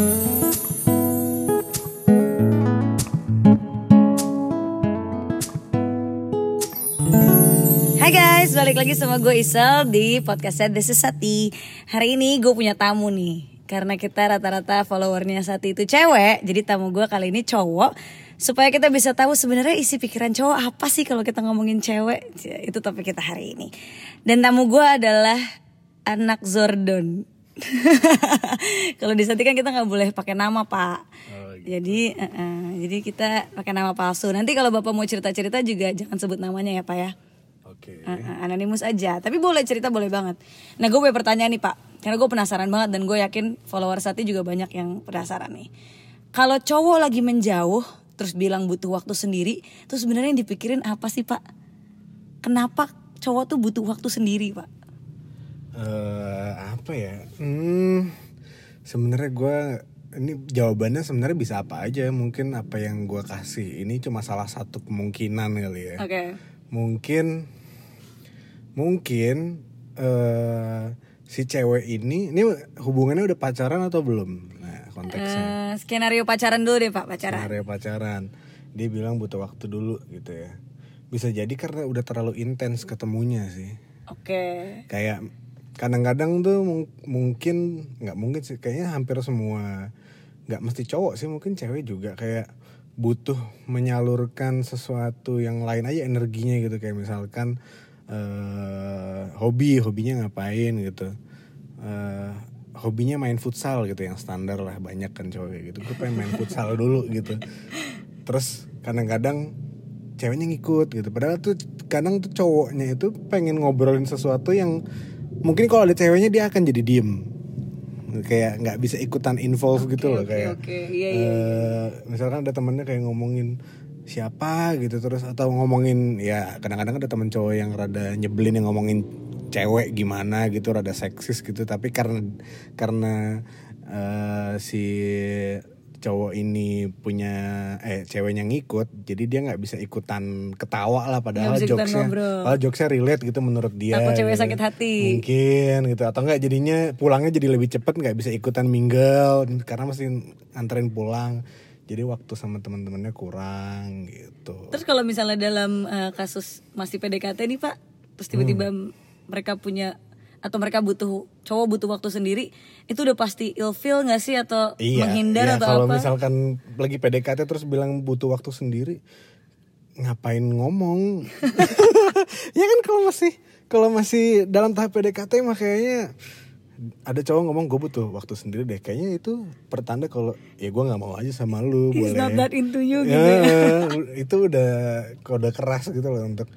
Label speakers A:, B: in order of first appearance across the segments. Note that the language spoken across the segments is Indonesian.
A: Hai guys, balik lagi sama gue Isel di podcastnya This is Sati. Hari ini gue punya tamu nih Karena kita rata-rata followernya Sati itu cewek Jadi tamu gue kali ini cowok Supaya kita bisa tahu sebenarnya isi pikiran cowok apa sih kalau kita ngomongin cewek Itu topik kita hari ini. Dan tamu gue adalah anak Zordon Kalau di Sati kan kita nggak boleh pakai nama pak. Jadi eh, eh, jadi kita pakai nama palsu. Nanti kalau bapak mau cerita-cerita juga jangan sebut namanya ya pak ya.
B: Oke.
A: Uh, uh, anonimus aja. Tapi boleh cerita boleh banget. Nah gue punya pertanyaan nih pak. Karena gue penasaran banget dan gue yakin follower Sati juga banyak yang penasaran nih. Kalau cowok lagi menjauh terus bilang butuh waktu sendiri terus sebenarnya yang dipikirin apa sih pak? Kenapa cowok tuh butuh waktu sendiri pak
B: Eh, apa ya? Hmm, sebenarnya gue ini jawabannya sebenarnya bisa apa aja. Mungkin apa yang gue kasih ini cuma salah satu kemungkinan kali ya.
A: oke
B: Mungkin, mungkin eh si cewek ini, ini hubungannya udah pacaran atau belum? Nah konteksnya.
A: Eh, skenario pacaran dulu deh pak pacaran
B: Skenario pacaran. Dia bilang butuh waktu dulu gitu ya. Bisa jadi karena udah terlalu intens ketemunya sih.
A: oke
B: kayak kadang-kadang tuh mung- mungkin nggak mungkin sih kayaknya hampir semua nggak mesti cowok sih mungkin cewek juga kayak butuh menyalurkan sesuatu yang lain aja energinya gitu kayak misalkan eh hobi hobinya ngapain gitu. Eh hobinya main futsal gitu yang standar lah banyak kan cowok gitu. Gue pengen main futsal dulu gitu. Terus kadang-kadang ceweknya ngikut gitu. Padahal tuh kadang tuh cowoknya itu pengen ngobrolin sesuatu yang mungkin kalau ada ceweknya dia akan jadi diem kayak nggak bisa ikutan involve gitu loh
A: oke,
B: kayak
A: oke. Iya, iya,
B: eh, misalkan ada temennya kayak ngomongin siapa gitu terus atau ngomongin ya kadang-kadang ada temen cowok yang rada nyebelin yang ngomongin cewek gimana gitu rada seksis gitu tapi karena karena eh, si cowok ini punya eh ceweknya ngikut jadi dia nggak bisa ikutan ketawa lah padahal
A: Nggak
B: jokesnya. padahal jokesnya relate gitu menurut dia
A: Takut cewek
B: gitu.
A: sakit hati.
B: mungkin gitu. Atau enggak jadinya pulangnya jadi lebih cepet nggak bisa ikutan mingle karena mesti anterin pulang. Jadi waktu sama teman-temannya kurang gitu.
A: Terus kalau misalnya dalam eh, kasus masih PDKT nih pak terus tiba-tiba mereka punya atau mereka butuh cowok butuh waktu sendiri itu udah pasti ilfeel nggak sih? Atau menghindar
B: iya,
A: atau
B: kalau
A: apa?
B: misalkan lagi PDKT terus bilang butuh waktu sendiri ngapain ngomong? Ya kan kalau masih kalau masih dalam tahap PDKT mah kayaknya ada cowok ngomong gue butuh waktu sendiri deh. Kayaknya itu pertanda kalau ya gue nggak mau aja sama lu
A: He's
B: boleh.
A: not that into you gitu
B: ya,
A: ya.
B: itu udah kode keras gitu loh untuk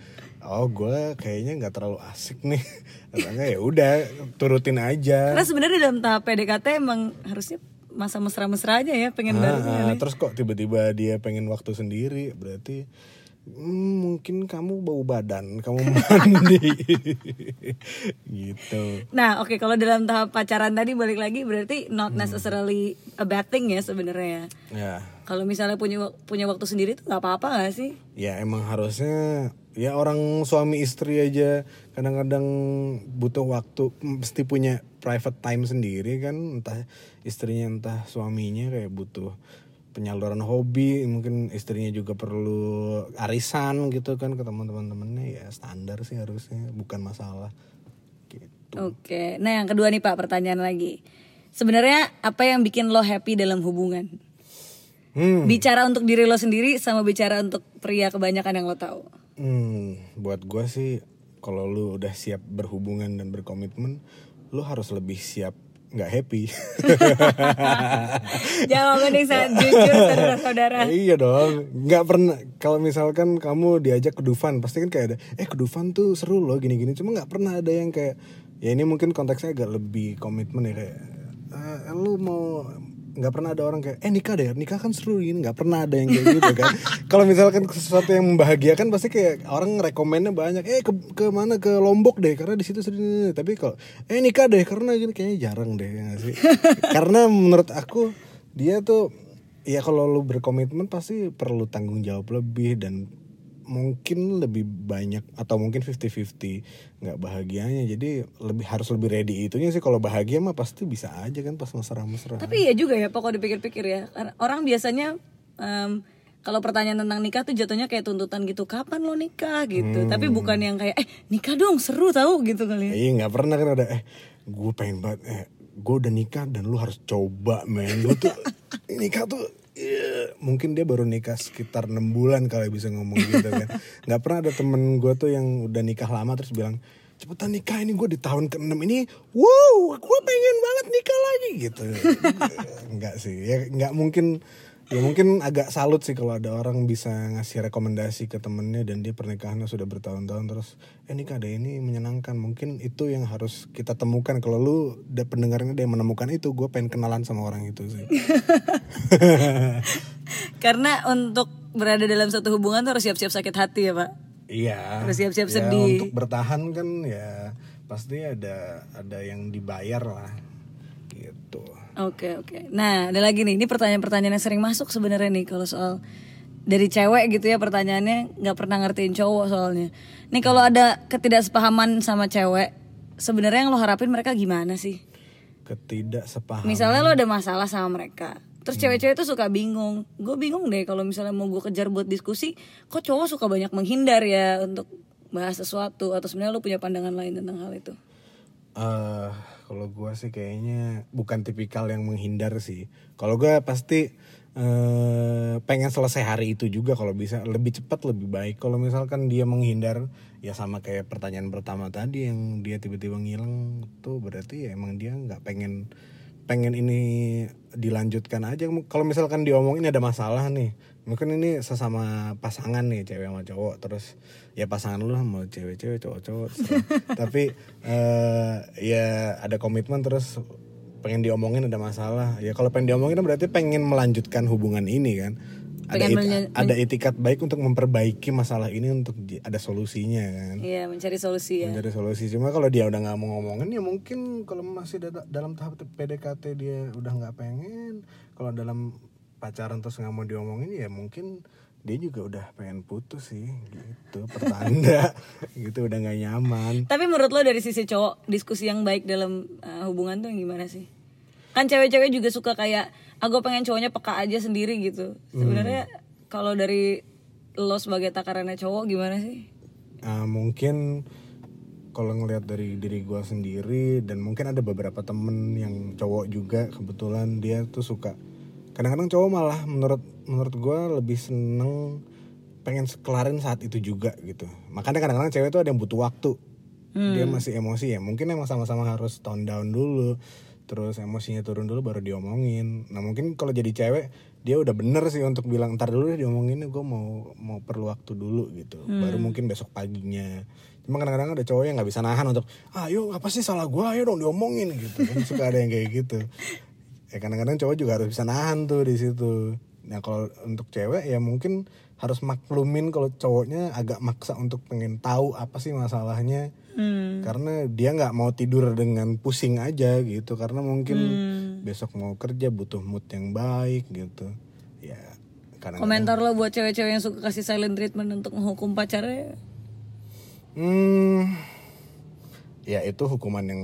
B: oh gue kayaknya nggak terlalu asik nih. Enggak ya udah turutin aja.
A: Karena sebenarnya dalam tahap PDKT emang harusnya masa mesra-mesranya ya pengen
B: Ah,
A: bareng
B: ah, terus kok tiba-tiba dia pengen waktu sendiri? Berarti hmm, mungkin kamu bau badan kamu mandi gitu
A: Nah, oke kalau dalam tahap pacaran tadi balik lagi berarti
B: Hmm.
A: not necessarily a bad thing ya sebenarnya.
B: ya
A: Kalau misalnya punya punya waktu sendiri tuh nggak apa-apa nggak sih?
B: ya emang harusnya ya orang suami istri aja kadang-kadang butuh waktu mesti punya private time sendiri kan entah istrinya entah suaminya kayak butuh penyaluran hobi mungkin istrinya juga perlu arisan gitu kan ke teman-teman temennya ya standar sih harusnya bukan masalah gitu
A: Oke. Nah, yang kedua nih Pak, pertanyaan lagi. Sebenarnya apa yang bikin lo happy dalam hubungan?
B: hmm.
A: Bicara untuk diri lo sendiri sama bicara untuk pria kebanyakan yang lo tahu.
B: Hmm, buat gua sih kalau lu udah siap berhubungan dan berkomitmen, lu harus lebih siap nggak happy.
A: Yang sangat jujur saudara-saudara.
B: iya dong, nggak pernah. Kalau misalkan kamu diajak ke Dufan, pasti kan kayak ada, eh ke Dufan tuh seru loh gini-gini. Cuma nggak pernah ada yang kayak, ya ini mungkin konteksnya agak lebih komitmen ya kayak, "Eh, lu mau nggak pernah ada orang kayak eh nikah deh nikah kan seru ini. Nggak pernah ada yang kayak gitu kan. Kalau misalkan sesuatu yang membahagiakan pasti kayak orang rekomennya banyak eh ke, ke mana ke lombok deh karena di situ seru tapi kalau eh nikah deh karena gini kayaknya jarang deh ya sih? Karena menurut aku dia tuh ya kalau lu berkomitmen pasti perlu tanggung jawab lebih dan mungkin lebih banyak atau mungkin 50-50 nggak bahagianya jadi lebih harus lebih ready itunya sih kalau bahagia mah pasti bisa aja kan pas mesra-mesra
A: Tapi ya juga ya, pokok dipikir-pikir ya. Orang biasanya em, kalau pertanyaan tentang nikah tuh jatuhnya kayak tuntutan gitu, kapan lo nikah gitu. Tapi bukan yang kayak eh nikah dong seru tahu gitu kali ya.
B: Iya nggak pernah kan ada eh gue pengen banget eh gue udah nikah dan lu harus coba men lu tuh nikah tuh iya. mungkin dia baru nikah sekitar enam bulan kali bisa ngomong gitu kan nggak pernah ada temen gue tuh yang udah nikah lama terus bilang cepetan nikah ini gue di tahun ke-6 ini wow gue pengen banget nikah lagi gitu nggak sih ya nggak mungkin ya mungkin agak salut sih kalau ada orang bisa ngasih rekomendasi ke temennya dan dia pernikahannya sudah bertahun-tahun terus eh nikah ada ini menyenangkan. Mungkin itu yang harus kita temukan. Kalau lu ada pendengarnya ada yang menemukan itu gue pengen kenalan sama orang itu sih.
A: Karena untuk berada dalam satu hubungan tuh harus siap-siap sakit hati ya pak.
B: iya.
A: Harus siap-siap
B: Ya,
A: sedih.
B: untuk bertahan kan ya pasti ada ada yang dibayar lah gitu
A: Oke oke. Nah ada lagi nih, ini pertanyaan-pertanyaan yang sering masuk sebenarnya nih kalau soal dari cewek gitu ya pertanyaannya nggak pernah ngertiin cowok soalnya. Nih kalau ada ketidaksepahaman sama cewek, sebenarnya yang lo harapin mereka gimana sih?
B: ketidaksepahaman
A: Misalnya lo ada masalah sama mereka, terus cewek-cewek tuh suka bingung. Gue bingung deh kalau misalnya mau gue kejar buat diskusi, kok cowok suka banyak menghindar ya untuk bahas sesuatu atau sebenarnya lo punya pandangan lain tentang hal itu?
B: eh kalau gue sih kayaknya bukan tipikal yang menghindar sih. Kalau gue pasti eh pengen selesai hari itu juga kalau bisa lebih cepat lebih baik. Kalau misalkan dia menghindar ya sama kayak pertanyaan pertama tadi yang dia tiba-tiba ngilang tuh berarti ya emang dia nggak pengen pengen ini dilanjutkan aja. Kalau misalkan diomongin ada masalah nih, mungkin ini sesama pasangan nih cewek sama cowok. Terus ya pasangan lu lah mau cewek-cewek cowok-cowok tapi eh ya ada komitmen terus pengen diomongin ada masalah. Ya kalau pengen diomongin berarti pengen melanjutkan hubungan ini kan? Ada it- ada etikat baik untuk memperbaiki masalah ini untuk ada solusinya kan?
A: Iya mencari solusi ya.
B: mencari solusi. Cuma kalau dia udah nggak mau ngomongin ya mungkin kalau masih da- dalam tahap PDKT dia udah nggak pengen. Kalau dalam pacaran terus nggak mau diomongin ya mungkin dia juga udah pengen putus sih gitu pertanda gitu udah nggak nyaman
A: Tapi menurut lo dari sisi cowok diskusi yang baik dalam uh, hubungan tuh yang gimana sih? Kan cewek-cewek juga suka kayak aku pengen cowoknya peka aja sendiri gitu. Sebenarnya kalau dari lo sebagai takarannya cowok gimana sih?
B: Ah, mungkin kalau ngelihat dari diri gua sendiri dan mungkin ada beberapa temen yang cowok juga kebetulan dia tuh suka kadang-kadang cowok malah menurut menurut gua lebih seneng pengen sekelarin saat itu juga gitu. Makanya kadang-kadang cewek tuh ada yang butuh waktu. Dia masih emosi ya. Mungkin emang sama-sama harus tone down dulu terus emosinya turun dulu baru diomongin. Nah mungkin kalau jadi cewek dia udah bener sih untuk bilang ntar dulu deh diomongin gue mau mau perlu waktu dulu gitu. Baru mungkin besok paginya. Cuma kadang-kadang ada cowok yang nggak bisa nahan untuk ayo apa sih salah gue ayo dong diomongin gitu. Kan suka ada yang kayak gitu ya kadang-kadang cowok juga harus bisa nahan tuh di situ. Nah kalau untuk cewek ya mungkin harus maklumin kalau cowoknya agak maksa untuk pengen tahu apa sih masalahnya.
A: Hmm.
B: karena dia nggak mau tidur dengan pusing aja gitu. Karena mungkin besok mau kerja butuh mood yang baik gitu. Ya kadang
A: Komentar lo buat cewek-cewek yang suka kasih silent treatment untuk menghukum pacarnya?
B: hmm ya itu hukuman yang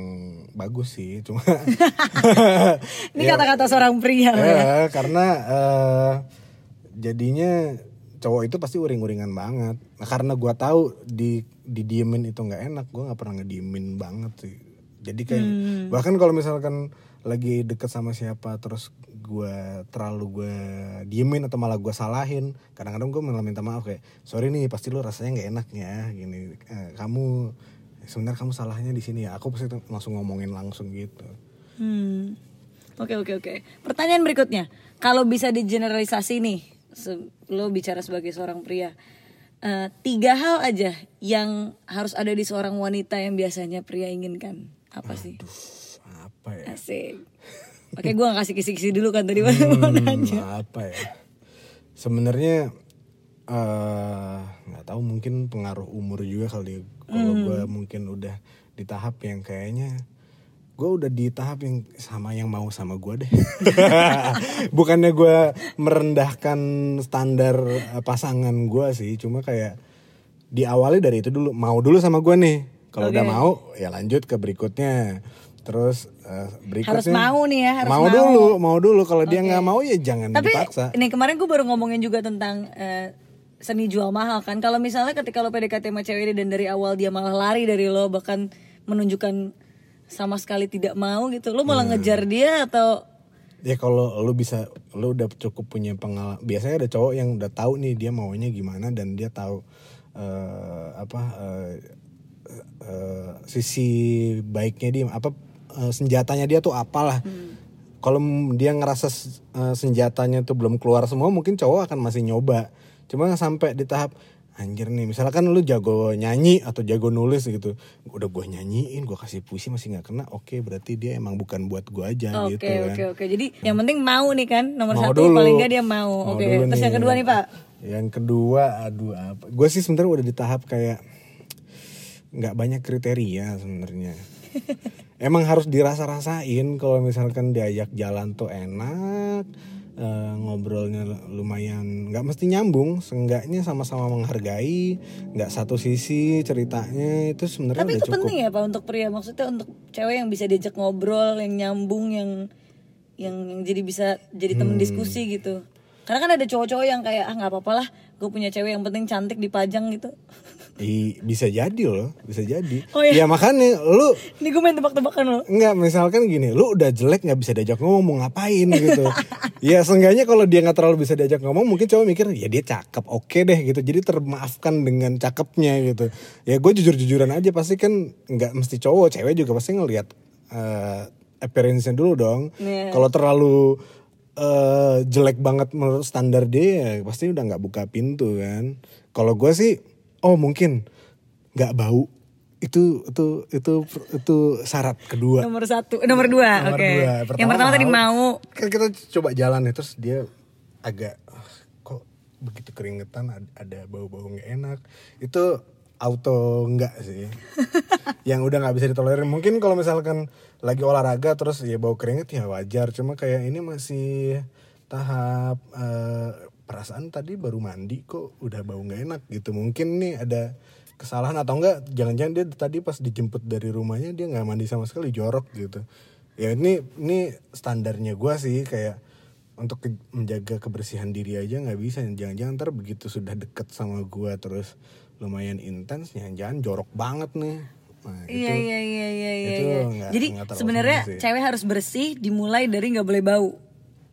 B: bagus sih cuma
A: Ini kata-kata seorang pria ya.
B: ya karena eh, jadinya cowok itu pasti uring-uringan banget. Nah, karena gua tahu di didiemin itu nggak enak gua nggak pernah ngediemin banget sih. Jadi kayak bahkan kalau misalkan lagi deket sama siapa terus gua terlalu gua diemin atau malah gua salahin kadang-kadang gua malah minta maaf kayak sorry nih pasti lu rasanya nggak enak ya gini. Eh, kamu sebenarnya kamu salahnya di sini ya aku pasti langsung ngomongin langsung gitu
A: Hmm. Oke oke oke. Pertanyaan berikutnya, kalau bisa digeneralisasi nih, lo bicara sebagai seorang pria, eh, tiga hal aja yang harus ada di seorang wanita yang biasanya pria inginkan, apa sih?
B: apa ya
A: Asik. Oke, gue gak kasih kisi-kisi dulu kan tadi baru mau nanya.
B: apa ya sebenarnya eh nggak tahu mungkin pengaruh umur juga kali kalau gue mungkin udah di tahap yang kayaknya gue udah di tahap yang sama yang mau sama gue deh. Bukannya gue merendahkan standar eh, pasangan gue sih cuma kayak diawali dari itu dulu. Mau dulu sama gue nih. Kalau udah
A: Oke.
B: mau ya lanjut ke berikutnya. Terus eh, berikutnya
A: Harus mau nih ya, harus
B: mau,
A: mau.
B: dulu mau dulu. Kalau dia nggak mau ya jangan
A: Tapi
B: dipaksa.
A: ini kemarin gue baru ngomongin juga tentang eh, seni jual mahal kan. Kalau misalnya ketika lo PDKT sama cewek ini dan dari awal dia malah lari dari lo bahkan menunjukkan sama sekali tidak mau gitu. Lo
B: Hmm.
A: malah ngejar dia atau
B: ya kalau lu bisa lu udah cukup punya pengalaman biasanya ada cowok yang udah tahu nih dia maunya gimana dan dia tahu eh, apa eh, eh, sisi baiknya dia apa eh, senjatanya dia tuh apalah kalau m- dia ngerasa senjatanya tuh belum keluar semua mungkin cowok akan masih nyoba cuma sampai di tahap anjir nih misalkan lu jago nyanyi atau jago nulis gitu udah gua nyanyiin gua kasih puisi masih nggak kena oke berarti dia emang bukan buat gua aja
A: Oke
B: gitu kan
A: oke oke. Jadi yang penting mau nih kan nomor
B: Mau
A: satu
B: dulu.
A: paling nggak dia mau.
B: Mau
A: Oke. Terus yang
B: nih.
A: kedua nih pak.
B: Yang kedua, aduh apa? Gue sih sebenarnya udah di tahap kayak nggak banyak kriteria sebenarnya. Emang harus dirasa-rasain kalau misalkan diajak jalan tuh enak, eh, ngobrolnya lumayan nggak mesti nyambung, seenggaknya sama-sama menghargai, nggak satu sisi ceritanya itu sebenarnya
A: Tapi
B: udah
A: itu
B: cukup.
A: penting ya pak untuk pria. Maksudnya untuk cewek yang bisa diajak ngobrol, yang nyambung, yang yang, yang jadi bisa jadi temen
B: Hmm.
A: diskusi gitu. Karena kan ada cowok-cowok yang kayak ah nggak apa-apa lah, gue punya cewek yang penting cantik dipajang gitu.
B: Ih, bisa jadi loh, bisa jadi.
A: Oh, iya.
B: Ya makanya lu
A: Ini gue main tebak-tebakan loh.
B: Enggak, misalkan gini, lu udah jelek nggak bisa diajak ngomong, mau ngapain gitu. ya seenggaknya kalau dia nggak terlalu bisa diajak ngomong, mungkin cowok mikir ya dia cakep, oke deh gitu. Jadi termaafkan dengan cakepnya gitu. Ya gue jujur-jujuran aja pasti kan nggak mesti cowok, cewek juga pasti ngelihat eh appearance-nya dulu dong.
A: Iya.
B: Kalau terlalu eh jelek banget menurut standar dia, ya pasti udah nggak buka pintu kan. Kalau gue sih, oh mungkin nggak bau. Itu itu itu itu syarat kedua.
A: Nomor satu, nomor dua,
B: Nomor
A: oke.
B: dua.
A: Yang pertama tadi mau.
B: Kan kita coba jalan nih terus dia agak "Ah, kok begitu keringetan ad- ada bau-bau nggak enak. Itu auto enggak sih. yang udah nggak bisa ditolerir. Mungkin kalau misalkan lagi olahraga terus ya bau keringet ya wajar. Cuma kayak ini masih tahap eh, perasaan tadi baru mandi kok udah bau nggak enak gitu. Mungkin nih ada kesalahan atau enggak jangan-jangan dia tadi pas dijemput dari rumahnya dia nggak mandi sama sekali jorok gitu ya ini ini standarnya gua sih kayak untuk ke- menjaga kebersihan diri aja nggak bisa jangan-jangan ntar begitu sudah deket sama gua terus lumayan intens jangan-jangan jorok banget nih nah,
A: Iya
B: itu
A: iya iya iya iya.
B: itu
A: iya.
B: nggak-
A: Jadi sebenarnya cewek harus bersih dimulai dari nggak boleh bau.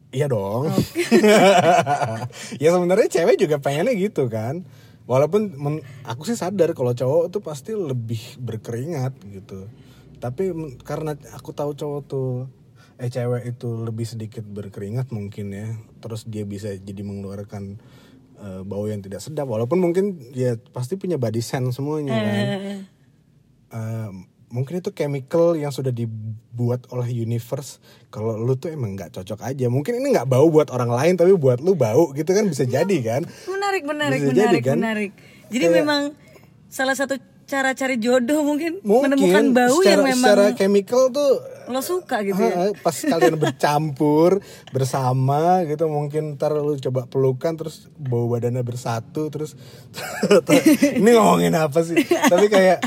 B: Iya dong. ya sebenarnya cewek juga pengennya gitu kan. Walaupun men- aku sih sadar kalau cowok tuh pasti lebih berkeringat gitu. Tapi karena aku tahu cowok tuh eh cewek itu lebih sedikit berkeringat mungkin ya. Terus dia bisa jadi mengeluarkan eh, bau yang tidak sedap walaupun mungkin ya pasti punya body sense semuanya kan.
A: Eh,
B: mungkin itu chemical yang sudah dibuat oleh universe kalau lu tuh emang nggak cocok aja mungkin ini nggak bau buat orang lain tapi buat lu bau gitu kan bisa jadi kan
A: menarik menarik
B: Bisa
A: menarik
B: jadi, kan?
A: menarik. Jadi
B: Kayak-
A: memang salah satu cara cari jodoh mungkin,
B: mungkin
A: menemukan bau
B: secara,
A: yang memang
B: secara chemical tuh
A: lo suka gitu ya.
B: Pas kalian bercampur bersama gitu mungkin ntar lu coba pelukan terus bau badannya bersatu terus ini ngomongin apa sih tapi kayak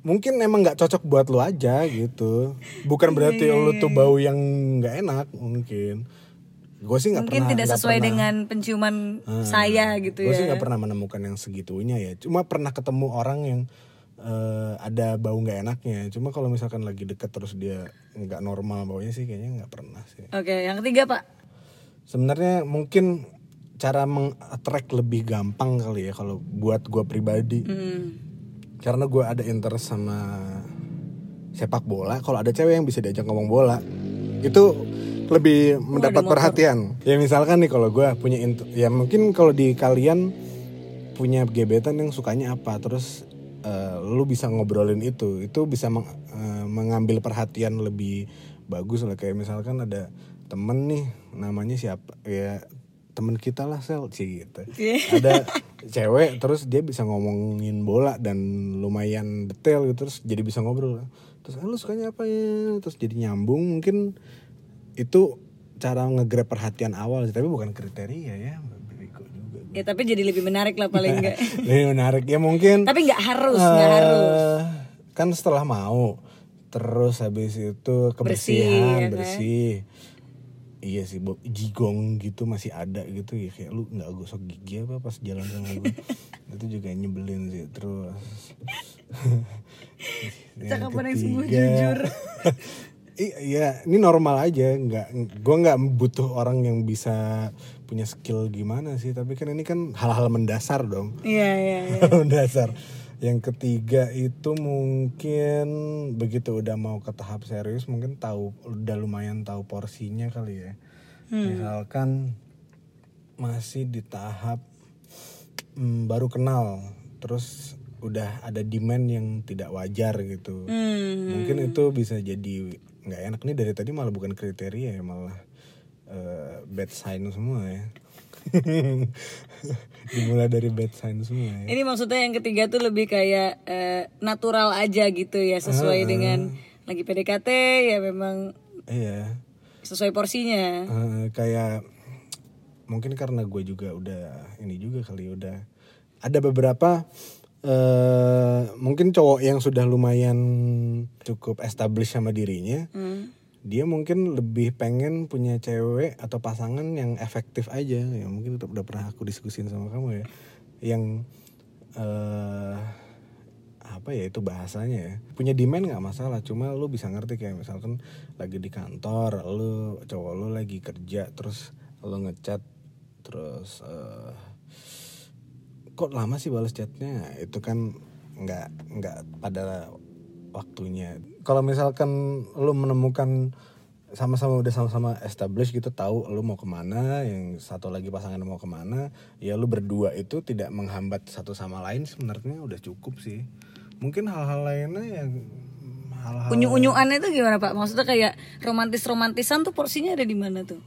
B: mungkin emang nggak cocok buat lu aja gitu. Bukan berarti
A: Iya,
B: lu tuh bau yang nggak enak mungkin. Gue sih nggak
A: Mungkin
B: pernah
A: tidak sesuai
B: pernah-
A: dengan penciuman saya gitu
B: gue
A: ya.
B: sih nggak pernah menemukan yang segitunya ya. Cuma pernah ketemu orang yang eh, ada bau nggak enaknya. Cuma kalau misalkan lagi deket terus dia nggak normal baunya sih kayaknya nggak pernah sih.
A: Oke, yang ketiga pak.
B: sebenarnya mungkin cara mengattract lebih gampang kali ya kalau buat gue pribadi.
A: Hmm.
B: Karena gue ada interest sama sepak bola kalau ada cewek yang bisa diajak ngomong bola itu lebih mendapat
A: motor.
B: perhatian. Ya misalkan nih kalau gue punya ya mungkin kalau di kalian punya gebetan yang sukanya apa terus eh, lu bisa ngobrolin itu itu bisa meng- eh, mengambil perhatian lebih bagus lah. Kayak misalkan ada temen nih namanya siapa ya temen kita lah sel sih gitu. Ada cewek terus dia bisa ngomongin bola dan lumayan detail gitu terus jadi bisa ngobrol terus ah, lu sukanya apa ya terus jadi nyambung mungkin itu cara ngegrab perhatian awal sih tapi bukan kriteria ya
A: Ya tapi jadi lebih menarik lah paling enggak.
B: Lebih menarik ya mungkin.
A: tapi nggak harus, nggak
B: eh,
A: harus.
B: Kan setelah mau, terus habis itu
A: Bersih,
B: kebersihan,
A: ya kan?
B: bersih. Iya sih, Bob. jigong gitu masih ada gitu ya kayak lu nggak gosok gigi apa pas jalan sama gue. itu juga nyebelin sih terus.
A: Cakapan yang sungguh jujur.
B: I- Iya, ini normal aja, nggak, gue nggak butuh orang yang bisa punya skill gimana sih, tapi kan ini kan hal-hal mendasar dong,
A: Iya iya iya.
B: mendasar. Yang ketiga itu mungkin begitu udah mau ke tahap serius, mungkin tahu udah lumayan tahu porsinya kali ya. Misalkan masih di tahap mm, baru kenal, terus udah ada demand yang tidak wajar gitu
A: Hmm.
B: mungkin itu bisa jadi nggak enak nih dari tadi malah bukan kriteria ya malah eh, bad sign semua ya dimulai dari bad sign semua ya
A: Ini maksudnya yang ketiga tuh lebih kayak eh, natural aja gitu ya sesuai dengan lagi PDKT ya memang
B: iya
A: sesuai porsinya.
B: Eh, kayak mungkin karena gue juga udah ini juga kali udah ada beberapa eh mungkin cowok yang sudah lumayan cukup established sama dirinya
A: Hmm.
B: Dia mungkin lebih pengen punya cewek atau pasangan yang efektif aja. Ya mungkin udah, udah pernah aku diskusin sama kamu ya. Yang eh apa ya itu bahasanya ya. Punya demand nggak masalah cuma lu bisa ngerti kayak misalkan lagi di kantor lu cowok lu lagi kerja terus lu ngechat terus eh kok lama sih balas chatnya? Itu kan nggak nggak pada waktunya kalau misalkan lu menemukan sama-sama udah sama-sama establish gitu tahu lu mau ke mana yang satu lagi pasangan mau ke mana ya lu berdua itu tidak menghambat satu sama lain sebenarnya udah cukup sih mungkin hal-hal lainnya yang hal-hal
A: Unyu-unyuannya itu gimana Pak? Maksudnya kayak romantis-romantisan tuh porsinya ada di mana tuh?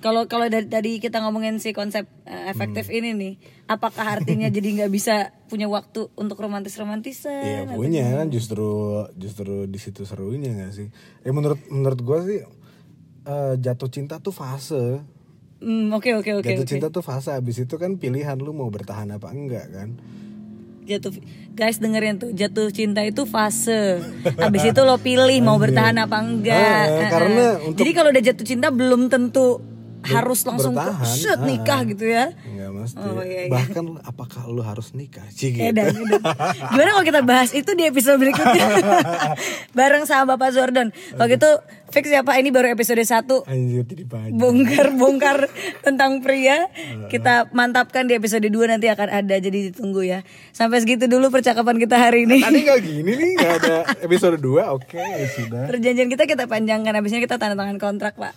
A: Kalau kalau dari tadi kita ngomongin si konsep eh, efektif
B: Hmm.
A: ini nih, apakah artinya jadi nggak bisa punya waktu untuk romantis-romantisan?
B: Iya
A: atau
B: punya kan justru justru di situ serunya gak sih? Ya menurut menurut gue sih eh, jatuh cinta tuh fase.
A: Hmm, oke oke oke.
B: jatuh
A: oke.
B: cinta tuh fase abis itu kan pilihan lu mau bertahan apa enggak kan?
A: Jatuh guys dengerin tuh, jatuh cinta itu fase. Habis itu lo pilih mau bertahan apa enggak. Eh, eh.
B: karena untuk-
A: Jadi kalau udah jatuh cinta belum tentu harus langsung set
B: ah.
A: nikah gitu ya.
B: Enggak mesti.
A: Oh, iya, iya.
B: Bahkan apakah lu harus nikah? Sih gitu.
A: Edan, edan. Gimana kalau kita bahas itu di episode berikutnya bareng sama Bapak Jordan. Waktu itu fix ya Pak ini baru episode 1
B: Anjir jadi banyak.
A: bongkar-bongkar tentang pria. Kita mantapkan di episode 2 nanti akan ada jadi ditunggu ya. Sampai segitu dulu percakapan kita hari ini.
B: Tadi gak gini nih, gak ada episode 2, oke ya sudah.
A: Perjanjian kita kita panjangkan habisnya kita tanda tangan kontrak, Pak.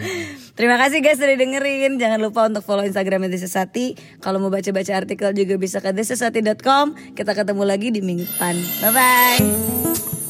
A: Terima kasih guys sudah dengerin. Jangan lupa untuk follow Instagram This is Sati. Kalau mau baca-baca artikel juga bisa ke thisisati.com. Kita ketemu lagi di minggu depan. Bye bye.